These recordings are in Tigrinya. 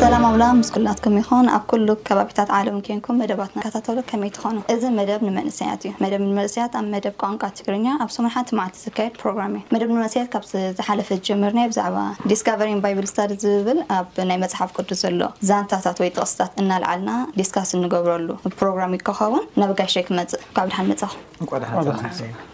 ሰላም ኣውላ ምስ ኩላትኩም ይኹን ኣብ ኩሉ ከባቢታት ዓለም ኴንኩም መደባትና ትከታተሉ ከመይ ትኾኑ እዚ መደብ ንመንእሰያት እዩ መደብ ንመንእሰያት ኣብ መደብ ቋንቋ ትግርኛ ኣብ ሰሙን ሓንቲ መዓልቲ ዝካየድ ፕሮግራም እዩ መደብ ንመንእሰያት ካብ ዝሓለፈ ጀምርናዮ ብዛዕባ ዲስካቨሪንግ ባይብል ስታዲ ዝብል ኣብ ናይ መጽሓፍ ቅዱስ ዘሎ ዛንታታት ወይ ጥቕስታት እናልዓልና ዲስካስ እንገብረሉ ፕሮግራም እዩ ክኸውን ናብ ጋሸይ ክመጽእ ካብ ድሓን መጻኹም እንኳ ደሓን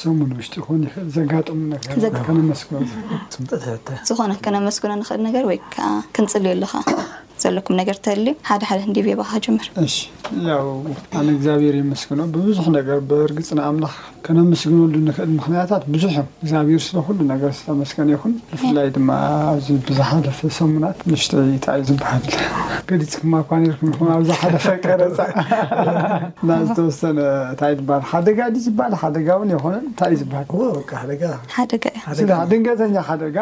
ሰሙን ውሽጢ ክኾን ይኽእል ዘጋጠሙ ነገር ከነመስግኖ ዝኾነ ከነመስግኖ ንኽእል ነገር ወይ ከዓ ክንፅልየሉ ኸ ዘለኩም ነገር ተልዩ ሓደ ሓደ እንዲ ቤባ ጀምር እሺ ያው ኣነ እግዚኣብሔር የመስግኖ ብብዙሕ ነገር በእርግፅ ንኣምላኽ ከነመስግነሉ ንኽእል ምክንያታት ብዙሕ እዮም እግዚኣብሔር ስለ ኩሉ ነገር ዝተመስገነ ይኹን ብፍላይ ድማ ኣብዚ ብዝሓለፈ ሰሙናት ንሽተይ እንታይ ዝበሃል ገሊፅክማ እኳ ነርኩም ይኹን ኣብ ዝሓለፈ ቀረፃ እና ዝተወሰነ ታይ ዝባሃል ሓደጋ ድዩ ዝባሃል ሓደጋ ውን የኮነን እንታይ እዩ ዝባሃል እዎ በቃ ሓደጋ ሓደጋ እዩ ስለዚ ድንገተኛ ሓደጋ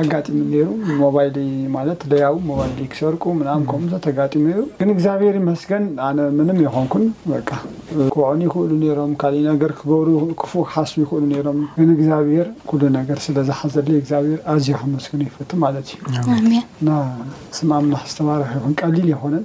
ኣጋጢሙ ነይሩ ሞባይለይ ማለት ደያቡ ሞባይለይ ክሰርቁ ምናምን ከምኡ ተጋጢሙ ነይሩ ግን እግዚኣብሔር ይመስገን ኣነ ምንም የኮንኩን በቃ ክኮኑ ይክእሉ ነይሮም ካሊእ ነገር ክገብሩ ይክእሉ ክፉእ ክሓስቡ ይክእሉ ነይሮም ግን እግዚኣብሔር ኩሉ ነገር ስለ ዝሓዘለይ እግዚኣብሔር ኣዝየ ከመስግኖ ይፈቱ ማለት እዩ ኣሜን እና ስም ኣምላክ ዝተባረከ ይኩን ቀሊል የኮነን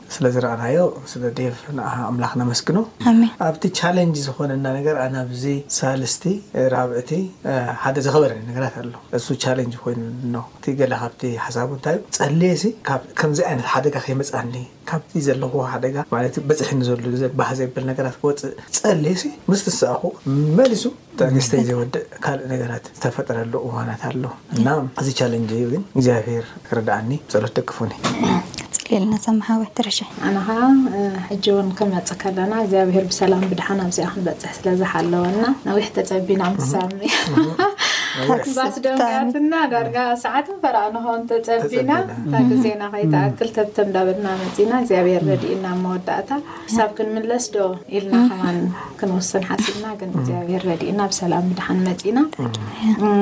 ስለ ዝረኣናዮ ስለ ዴቭ ንዓ ኣምላኽ ነመስግኖ። ኣሜን። ኣብቲ ቻለንጅ ዝኾነና ነገር ኣነ ኣብዚ ሳልስቲ ራብዕቲ ሓደ ዝኸበረኒ ነገራት ኣሎ እሱ ቻለንጅ ኮይኑኒ ኣሎ እቲ ገለ ካብቲ ሓሳቡ እንታይ እዩ ጸልየሲ ካብ ከምዚ ኣይነት ሓደጋ ከይመጽኣኒ ካብቲ ዘለኹዎ ሓደጋ ማለት በጺሕኒ ዘሎ ባህ ዘይብል ነገራት ክወጽእ ጸልየሲ ምስ ትሳኣኹ መሊሱ ትዕግስተይ ዘይወድእ ካልእ ነገራት ዝተፈጥረሉ እዋናት ኣሎ እና እዚ ቻለንጅ እዩ ግን እግዚኣብሔር ክርድኣኒ ብጸሎት ደግፉኒ። ጽልየልና ሰማሃዊ ትርሻ ኣነ ኸኣ ሕጂ እውን ክንመጽእ ከለና እግዚኣብሄር ብሰላም ብድሓን ኣብዚኣ ክንበጽሕ ስለ ዝሓለወና ነዊሕ ተጸቢና ምስ ሳሚ ባስ ደንጋያትና ዳርጋ ሰዓትን ፈረቓ ንኸውን ተጸቢና እታ ግዜና ከይትኣክል ተብተብ እንዳበልና መጺና እግዚኣብሄር ረዲኡና ኣብ መወዳእታ ክሳብ ክንምለስ ዶ ኢልና ከማን ክንውስን ሓሲብና ግን እግዚኣብሄር ረዲእና ብሰላም ብድሓን መፂና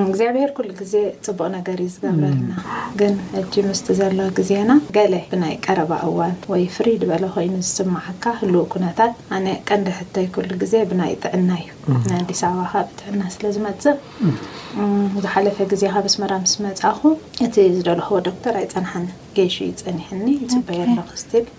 እግዚኣብሄር ኩሉ ግዜ ፅቡቅ ነገር እዩ ዝገብረልና ግን እጂ ምስቲ ዘሎ ግዜና ገለ ብናይ ቀረባ እዋን ወይ ፍሪ ድበለ ኮይኑ ዝስማዓካ ህልው ኩነታት ኣነ ቀንዲ ሕቶይ ኩሉ ግዜ ብናይ ጥዕና እዩ ናይ ኣዲስ ኣበባ ካ ብጥዕና ስለ ዝመፅእ ዝሓለፈ ግዜ ካብ ኣስመራ ምስ መፃኹ እቲ ዝደለኹዎ ዶክተር ኣይፀንሓን ገይሹ ይፀኒሕኒ ይፅበየ ኣለኹ ስቲል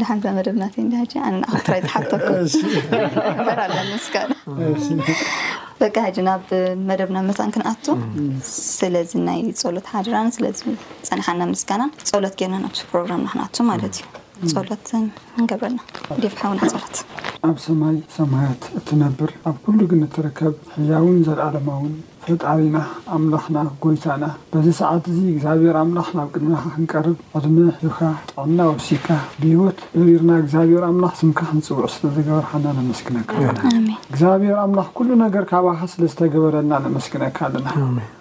ደሓን እዛ መደብ ናተይ እንዳ ሕጂ ኣነ ንኣኹም ጥራይ ዝሓተኩም እምበር ኣለኒ እስካነ በቃ ሕጂ ናብ መደብና መታን ክንኣቱ ስለዚ ናይ ጸሎት ሓደራን ስለዚ ጸንሓና ምስጋናን ጸሎት ጌርና ናብቲ ፕሮግራም ንክንኣቱ ማለት እዩ ጸሎት ንገብረልና ዴፍ ሓውና ጸሎት ኣብ ሰማይ ሰማያት እትነብር ኣብ ኩሉ ግን እትርከብ ሕያውን ዘለዓለማውን ፈጣሪና ኣምላኽና ጎይታና በዚ ሰዓት እዚ እግዚኣብሔር ኣምላኽ ናብ ቅድሜኻ ክንቀርብ ዕድመ ሂብካ ጥዕና ወሲካ ብሂወት በሪርና እግዚኣብሔር ኣምላኽ ስምካ ክንጽውዕ ስለዘገበርካና ነመስግነካ ኣለና እግዚኣብሔር ኣምላኽ ኩሉ ነገር ካባኻ ስለዝተገበረልና ነመስግነካ ኣለና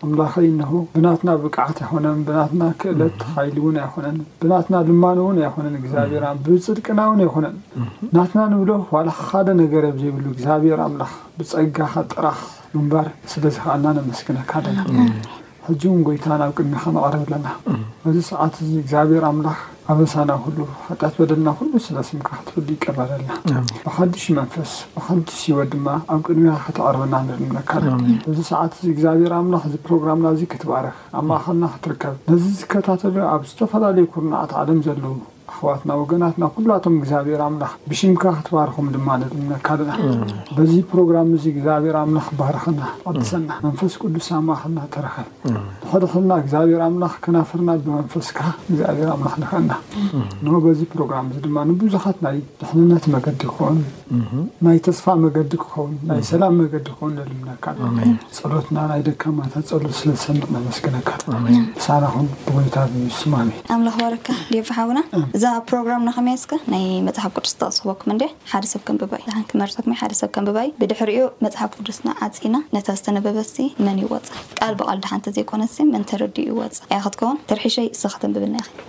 ኣምላኸይ እንሆ ብናትና ብቅዓት ኣይኮነን ብናትና ክእለት ሓይሊ እውን ኣይኮነን ብናትና ልማኖ እውን ኣይኮነን እግዚኣብሔር ብጽድቅና እውን ኣይኮነን ናትና ንብሎ ዋላ ሓደ ነገር ኣብ ዘይብሉ እግዚኣብሔር ኣምላኽ ብጸጋኻ ጥራሕ ምንባር ስለ ዝኸኣልና ነመስግነካ ኣለና። ሕጂ እውን ጎይታ ናብ ቅድሜኻ ነቐርብ ኣለና። በዚ ሰዓት እዚ እግዚኣብሔር ኣምላኽ ኣበሳና ኩሉ ሓጢኣት በደልና ኩሉ ስለ ስምካ ክትፍል ይቀበለልና ብሓድሽ መንፈስ ብሓድሽ ህይወት ድማ ኣብ ቅድሜኻ ከተቐርበና ንልምነካ ኣለና። በዚ ሰዓት እዚ እግዚኣብሔር ኣምላኽ እዚ ፕሮግራምና እዚ ክትባረኽ ኣብ ማእኸልና ክትርከብ ነዚ ዝከታተሉ ኣብ ዝተፈላለዩ ኩርናዓት ዓለም ዘለዉ ኣሕዋትና ወገናትና ኩላቶም እግዚኣብሔር ኣምላኽ ብሽምካ ክትባርኾም ድማ ንልምነካ ኣለና በዚ ፕሮግራም እዚ እግዚኣብሔር ኣምላኽ ባርኸና ቀድሰና መንፈስ ቅዱስ ኣማኸና ተረኸብ ንሕድሕድና እግዚኣብሔር ኣምላኽ ከናፍርና ብመንፈስካ እግዚኣብሔር ኣምላኽ ልኸና ን በዚ ፕሮግራም እዚ ድማ ንብዙሓት ናይ ድሕንነት መገዲ ክኾን ናይ ተስፋ መገዲ ክኸውን ናይ ሰላም መገዲ ክኸውን ነልምነካ ጸሎትና ናይ ደካማታት ጸሎት ስለ ዝሰምዕ ነመስግነካ ምሳና ኹን ብጎይታ ብኢየሱስ ስም ኣሜን ኣምላኽ ባረካ ዴቭ ሓውና እዛ ፕሮግራም ንኸመይ እስከ ናይ መጽሓፍ ቅዱስ ጥቕስ ክህበኩም እንዴ ሓደ ሰብ ከንብባ እዩ ድሓን ክመርጸኩም ሓደ ሰብ ከንብባ እዩ ብድሕሪኡ መጽሓፍ ቅዱስና ዓጺና ነታ ዝተነበበትሲ መን ይወጻ ቃል ብቓል ድሓን ተዘይኮነሲ መን ተረዲኡ ይወጻ እያ ክትከውን ተርሒሸይ እሳ ከተንብብልና ኢኺ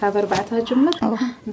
ካብ ኣርባዕተ ክጅምር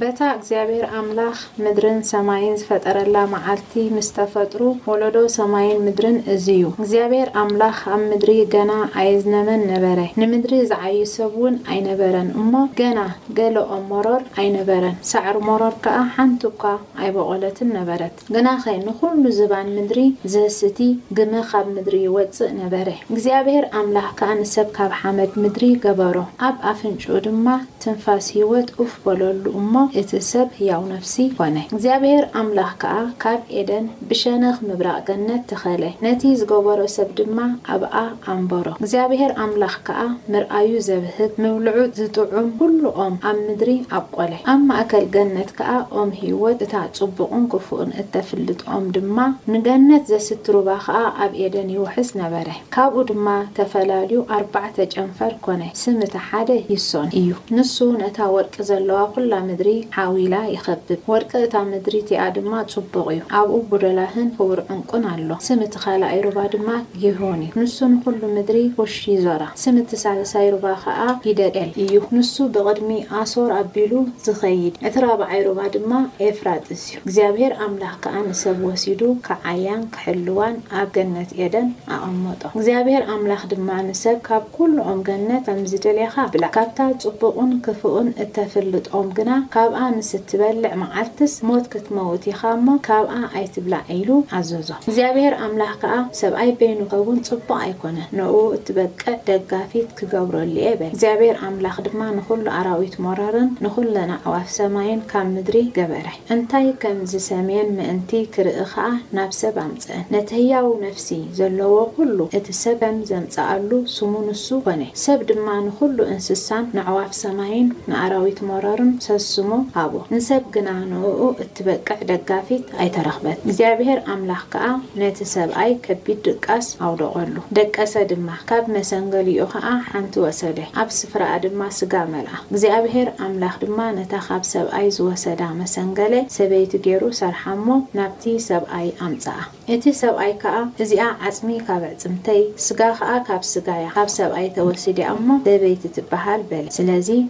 በታ እግዚኣብሔር ኣምላኽ ምድርን ሰማይን ዝፈጠረላ መዓልቲ ምስ ተፈጥሩ ወለዶ ሰማይን ምድርን እዚ እዩ። እግዚኣብሔር ኣምላኽ ኣብ ምድሪ ገና ኣየዝነመን ነበረ፣ ንምድሪ ዝዓዩ ሰብ እውን ኣይነበረን እሞ ገና ገለኦም መሮር ኣይነበረን፣ ሳዕሪ መሮር ከኣ ሓንቲ እኳ ኣይበቖለትን ነበረት። ግናኸ ንዅሉ ዝባን ምድሪ ዜስቲ ግመ ኻብ ምድሪ ይወጽእ ነበረ፣ እግዚኣብሄር ኣምላኽ ከኣ ንሰብ ካብ ሓመድ ምድሪ ገበሮ፣ ኣብ ኣፍንጭኡ ድማ ትንፋስ ህይወት ኡፍ በለሉ እሞ፣ እቲ ሰብ ህያው ነፍሲ ዀነ። እግዚኣብሄር ኣምላኽ ከኣ ካብ ኤደን ብሸነኽ ምብራቕ ገነት ተኸለ፣ ነቲ ዝገበሮ ሰብ ድማ ኣብኣ። ኣንበሮ። እግዚኣብሄር ኣምላኽ ከኣ ምርኣዩ ዘብህግ፣ ምብልዑ ዝጥዑም ኵሉ ኦም ኣብ ምድሪ ኣብቈለ። ኣብ ማእከል ገነት ከኣ ኦም ህይወት፣ እታ ጽቡቕን ክፉእን እተፍልጥ ኦም ድማ፣ ንገነት ዘስቲ ሩባ ኸኣ ኣብ ኤደን ይውሕዝ ነበረ። ካብኡ ድማ ተፈላልዩ ኣርባዕተ ጨንፈር ኰነ፣ ስም እቲ ሓደ ዪሶን እዩ። ንሱ ነታ ወርቂ ዘለዋ ዅላ ምድሪ ዓው ኢላ ይኸብብ፣ ወርቂ እታ ምድሪ እቲኣ ድማ ጽቡቕ እዩ፣ ኣብኡ ቡደላህን ኽቡር ዕንቍን ኣሎ፣ ስም እቲ ኻልኣይ ሩባ ድማ፣ ይሁን እዩ ንሱ ንዅሉ ምድሪ ዅሽ ይዞራ፣ ስም እቲ ሳልሳይ ሩባ ኸኣ ይደድ-ኤል እዩ፣ ንሱ ብቕድሚ ኣሶር ኣቢሉ ዚኸይድ እዩ፣ እቲ ራብዓይ ሩባ ድማ ኤፍራጥስ እዩ። እግዚኣብሄር ኣምላኽ ከኣ ንሰብ ወሲዱ ኪዓይያን ኪሕልዋን ኣብ ገነት ኤደን ኣቐመጦ። እግዚኣብሄር ኣምላኽ ድማ ንሰብ፣ ካብ ኵሉ ኦም ገነት ከም ዝደሌኻ ብላዕ፣ ካብታ ጽቡቕን ክፉእን እተፍልጥ ኦም ግና፣ ካብኣ ምስ እትበልዕ መዓልትስ ሞት ክትመውት ኢኻ እሞ፣ ካብኣ ኣይትብላዕ ኢሉ ኣዘዞ። እግዚኣብሄር ኣምላኽ ከኣ፣ ሰብኣይ በይኑ ኼውን ጽቡቕ ኣይኰነን፣ ንእኡ እትበቅዕ ደጋፊት ክገብረሉ'የ በለ። እግዚኣብሄር ኣምላኽ ድማ ንዅሉ ኣራዊት ሞረርን ንዅለን ኣዕዋፍ ሰማይን ካብ ምድሪ ገበረ። እንታይ ከም ዚሰምየን ምእንቲ ኪርኢ ኸኣ ናብ ሰብ ኣምጽእን። ነቲ ህያው ነፍሲ ዘለዎ ዅሉ እቲ ሰብ ከም ዘምጽኣሉ ስሙ ንሱ ኰነ። ሰብ ድማ ንዅሉ እንስሳን ንኣዕዋፍ ሰማይን ንኣራዊት ሞረርን ሰስሙ ሃቦ። ንሰብ ግና ንእኡ እትበቅዕ ደጋፊት። ኣይተረኽበን። እግዚኣብሄር ኣምላኽ ከኣ ነቲ ሰብኣይ ከቢድ ድቃስ ኣውደቐሉ፣ ደቀሰ ድማ። ካብ መሰንገሊኡ ኸኣ ሓንቲ ወሰደ፣ ኣብ ስፍራኣ ድማ ስጋ መልኣ። እግዚኣብሄር ኣምላኽ ድማ ነታ ኻብ ሰብኣይ ዝወሰዳ መሰንገለ ሰበይቲ ገይሩ ሰርሓ እሞ፣ ናብቲ ሰብኣይ ኣምጽኣ። እቲ ሰብኣይ ከኣ፣ እዚኣ ዓጽሚ ኻብ ኣዕጽምተይ፣ ስጋ ኸኣ ካብ ስጋያ ኻብ ሰብኣይ ተወሲዳ'ያ እሞ፣ ሰበይቲ ትበሃል፣ በለ። ስለዚ።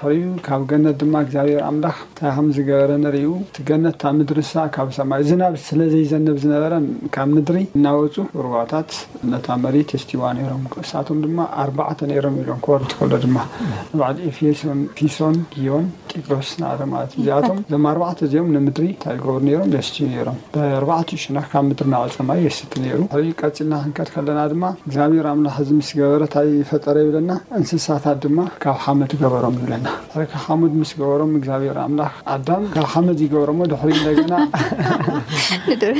ድሕሪኡ ካብ ገነት ድማ እግዚኣብሄር ኣምላኽ እንታይ ከም ዝገበረ ንርኡ፣ እቲ ገነት እታ ምድርሳ ካብ ሰማይ ዝናብ ስለ ዘይዘንብ ዝነበረ ካብ ምድሪ እናወጹ ሩባታት ነታ መሬት የስትይዋ ነይሮም፣ እሳቶም ድማ ኣርባዕተ ነይሮም ኢሎም ክወርዱ ተኸሎ ድማ ንበዓል ኤፌሶን፣ ፊሶን፣ ጊዮን፣ ጢግሮስ ናረ ማለት እዩ፣ እዚኣቶም እዞም ኣርባዕተ እዚኦም ንምድሪ እንታይ ይገብሩ ነይሮም የስትዩ ነይሮም። ኣርባዕቲኡ ሸነኽ ካብ ምድሪ እናቐጸ ማይ የስቲ ነይሩ። ካብኡ ቀጺልና ክንከድ ከለና ድማ፣ እግዚኣብሄር ኣምላኽ እዚ ምስ ገበረ ታይ ፈጠረ ይብለና፣ እንስሳታት ድማ ካብ ሓመድ ገበሮም ይብለና። ድሕሪ ካብ ሓመድ ምስ ገበሮም እግዚኣብሄር ኣምላኽ ኣዳም ካብ ሓመድ ይገብሮሞ ድሕሪኡ እንደገና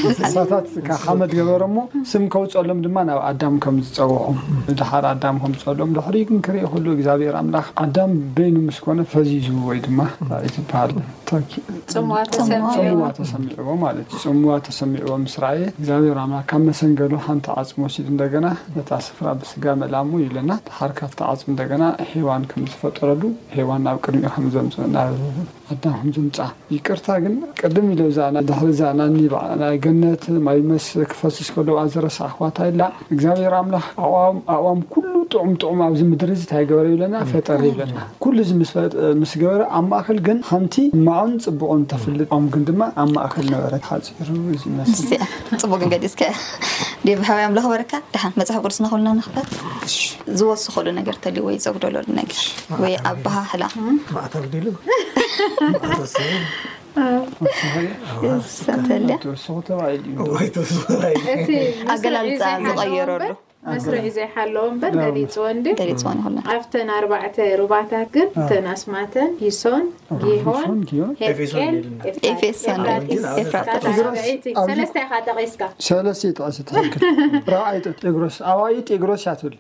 እንስሳታት ካብ ሓመድ ገበሮሞ ስም ከውጸሎም ድማ ናብ ኣዳም ከም ዝጸውዖም ንደሓር ኣዳም ከምጸሎም ድሕሪኡ ግን ክርኢ ከሎ እግዚኣብሄር ኣምላኽ ኣዳም በይኑ ምስ ኮነ ፈዚዙ ወይ ድማ ታይ ዝበሃል ጽምዋ ተሰሚዕዎ ማለት እዩ። ጽምዋ ተሰሚዕዎ ምስ ረኣየ እግዚኣብሔር ኣምላክ ካብ መሰንገሉ ሓንቲ ዓፅሚ ወሲዱ እንደገና ነታ ስፍራ ብስጋ መልኣሞ ይብለና ድሓር ካብቲ ዓፅሚ እንደገና ሄዋን ከምዝፈጠረሉ ሄዋን ናብ ቅድሚኡ ከምዘምፅኦ ናብ ኣዳም ከምዘምፅኣ ይቅርታ ግን ቅድም ኢለ እዛ ድሕሪ እዛ ናይ ገነት ማይ መስ ክፈስስ ከሎ ኣዘረሳዕኽዋ ታይላ እግዚኣብሔር ኣምላክ ኣእዋም ኣእዋም ኩሉ ጥዑም ጥዑም ኣብዚ ምድሪ እዚ ታይ ገበረ ይብለና ፈጠረ ይብለና ኩሉ እዚ ምስ ገበረ ኣብ ማእከል ግን ከምቲ ሕማቁን ጽቡቁን ተፍልጥ ኦም ግን ድማ ኣብ ማእከል ነበረት ሓጺሩ እዚ ይመስል። ጽቡቅ ግን ገሊጽካዮ ዴቭ ሓወይ ኣምላኽ ይባርካ ደሓን መጽሓፍ ቅዱስና ኩልና ንኽፈት ዝወስኸሉ ነገር ተልዩ ወይ ዘጉደለሉ ነገር ወይ ኣበሃህላ ማዕተብ ዲሉ ኣገላልፃ ዝቐየረሉ መስርዕ እዩ ዘይሓለዎ እምበር ገሊፅወን ድዩ ገሊፅወን ይኹን ኣብተን ኣርባዕተ ሩባታት ግን እተን ኣስማተን ጊሶን ጊሆን ሄፍቄል ኤፌሶን ኤፍራጥስ ሰለስተ ኢኻ ጠቒስካ ሰለስተ ይጠቐስ ትኽክል ራብዓይ ጢግሮስ ኣባይ ጢግሮስ እያ ትብል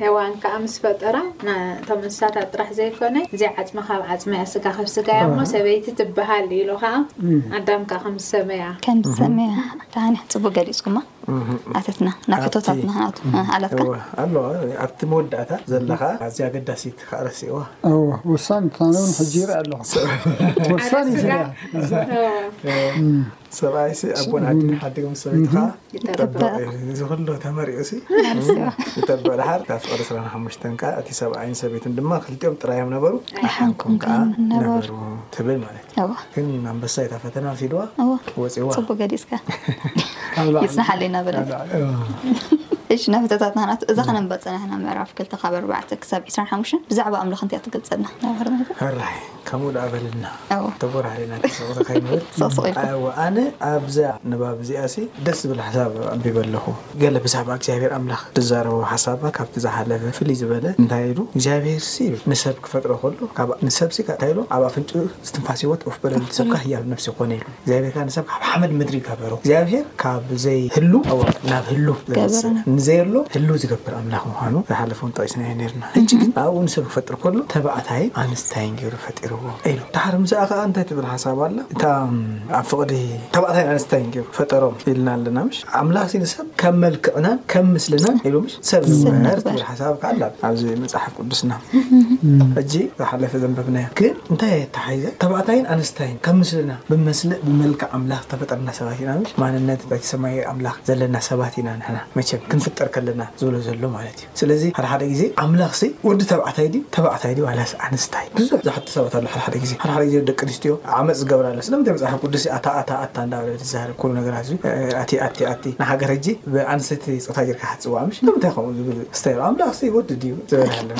ሄዋን ከኣ ምስ ፈጠራ ነቶም እንስሳታት ጥራሕ ዘይኮነ እዚ ዓጽሚ ካብ ዓጽሚ'ያ ስጋ ካብ ስጋ'ያ እሞ ሰበይቲ ትበሃል ኢሉ ከኣ ኣዳም ከኣ ከም ዝሰመያ። ከም ዝሰመያ ከኣ ጽቡቕ ገሊጽኩማ ኣተትና ናብ ሕቶታትና ክንኣቱ። ኣላትካ? እወ ኣለዋ ኣብቲ መወዳእታ ዘላ ከኣ ኣዝያ ኣገዳሲት ከኣ ረሲዕዋ። እወ ወሳኒት ኣነ'ውን ሕጂ ይርኢ ኣለኹ ወሳኒት እያ። ሰብኣይሲ ኣቦን ኣዲን ሓድግ ምስ ሰበይትኻ ይጠበቕ እዩ እዚ ኩሉ ተመሪዑሲ ይጠበቕ ድሓር እታ ፍቕሪ ዕስራን ሓሙሽተን ከዓ እቲ ሰብኣይን ሰበይትን ድማ ክልቲኦም ጥራዮም ነበሩ ኣይሓንኩም ከዓ ነበሩ ትብል ማለት እዩ ግን ኣንበሳይ እታ ፈተና ወሲድዋ ወፂዋ ፅቡቅ ገሊፅካ ይፅናሓለይ እናበለት እሺ ናብ ህተታትና ናት እዛ ከነንበ ፀናሕና ምዕራፍ ክልተ ካብ ኣርባዕተ ክሳብ ዕስራን ሓሙሽተን ብዛዕባ ኣምላኽ እንታይ ትገልፀልና ራይ ከምኡ ደኣ በለልና ተጎራሪና ክንስቕ ከይንብል። ኣየወ ኣነ ኣብዛ ንባብ እዚኣሲ ደስ ዝብል ሓሳብ ኣንቢበ ኣለኹ። ገለ ብዛዕባ እግዚኣብሄር ኣምላኽ ዝዛረቦ ሓሳባት ካብቲ ዝሓለፈ ፍልይ ዝበለ እንታይ ኢሉ እግዚኣብሄርሲ ይብል ንሰብ ክፈጥሮ ከሎ ንሰብሲ እንታይ ኢሉ ኣብ ኣፍንጭኡ እስትንፋስ ህይወት ኡፍ በለሉ ሰብካ ህያብ ነፍሲ ኮነ ኢሉ። እግዚኣብሔር ከኣ ንሰብ ካብ ሓመድ ምድሪ ገበሮ። እግዚኣብሔር ካብ ዘይህሉ ናብ ህሉ ዘምጽእ ንዘየሎ ህሉ ዝገብር ኣምላኽ ምዃኑ ዝሓለፈ እውን ጠቂስናዮ ነርና። ሕጂ ግን ኣብኡ ንሰብ ክፈጥር ከሎ ተባዕታይን ኣንስታይን ገይሩ ፈጢርዎ ኢሉ። ድሓር ምስኣ ከኣ እንታይ ትብል ሓሳብ ኣላ እታ ኣብ ፍቅዲ ተባዕታይን ኣንስታይን ገይሩ ፈጠሮም ኢልና ኣለና ምሽ ኣምላኽሲ ንሰብ ከም መልክዕናን ከም ምስልናን ኢሉ ሰብ ንበር ትብል ሓሳብ ከዓ ኣላ ኣብዚ መፅሓፍ ቅዱስና ሕጂ ዝሓለፈ ዘንበብናዮ ግን እንታይ ኣተሓሒዘ ተባዕታይን ኣንስታይን ካብ ምስልና ብመስል ብመልክዕ ኣምላኽ ዝተፈጠርና ሰባት ኢና ምሽ ማንነት እቲ ሰማያዊ ኣምላኽ ዘለና ሰባት ኢና ንሕና መቸም ክንፍጠር ከለና ዝብሎ ዘሎ ማለት እዩ ስለዚ ሓደሓደ ግዜ ኣምላኽሲ ወዲ ተባዕታይ ድዩ ተባዕታይ ድዩ ዋላስ ኣንስታይ ብዙሕ ዝሓቱ ሰባት ኣሎ ሓደሓደ ግዜ ሓደሓደ ግዜ ደቂ ኣንስትዮ ዓመፅ ዝገብራ ኣለዋ ስለምንታይ መፅሓፍ ቅዱስ ኣታ ኣታ ኣታ እንዳበለ ዝዛረብ ኩሉ ነገር ኣዚ ኣቲ ኣቲ ኣቲ ንሃገር ህጂ ብኣንሰቲ ጾታ ጌርካ ክትጽውዓ ምሽ ንምንታይ ከምኡ ዝብል ስታይል ኣምላኽ ሲ ወዲ ድዩ ዝበለ ኣሎ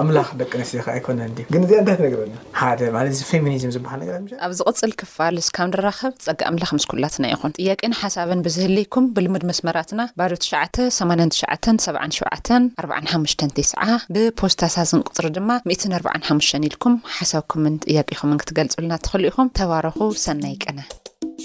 ኣምላኽ ደቂ ኣንስትዮ ከ ኣይኮነን ድዩ ግን እዚኣ እንታይ ትነግረና ሓደ ማለት እዚ ፌሚኒዝም ዝብሃል ነገር ኣምሽ ኣብ ዝቕጽል ክፋል እስካብ ንራኸብ ጸጋ ኣምላኽ ምስ ኩላትና ይኹን ጥያቄን ሓሳብን ብዝህልይኩም ብልሙድ መስመራትና ባዶ ትሽዓተ ሰማንያን ትሽዓተን ሰብዓን ሸውዓተን ኣርብዓን ሓሙሽተን ቴስዓ ብ ፖስታ ሳዝን ቁጽሪ ድማ ሚእትን ኣርብዓን ሓሙሽተን ኢልኩም ሓሳብኩምን ጥያቄኹምን ክትገልጹልና ትኽእሉ ኢኹም ተባረኹ ሰናይ ቅነ።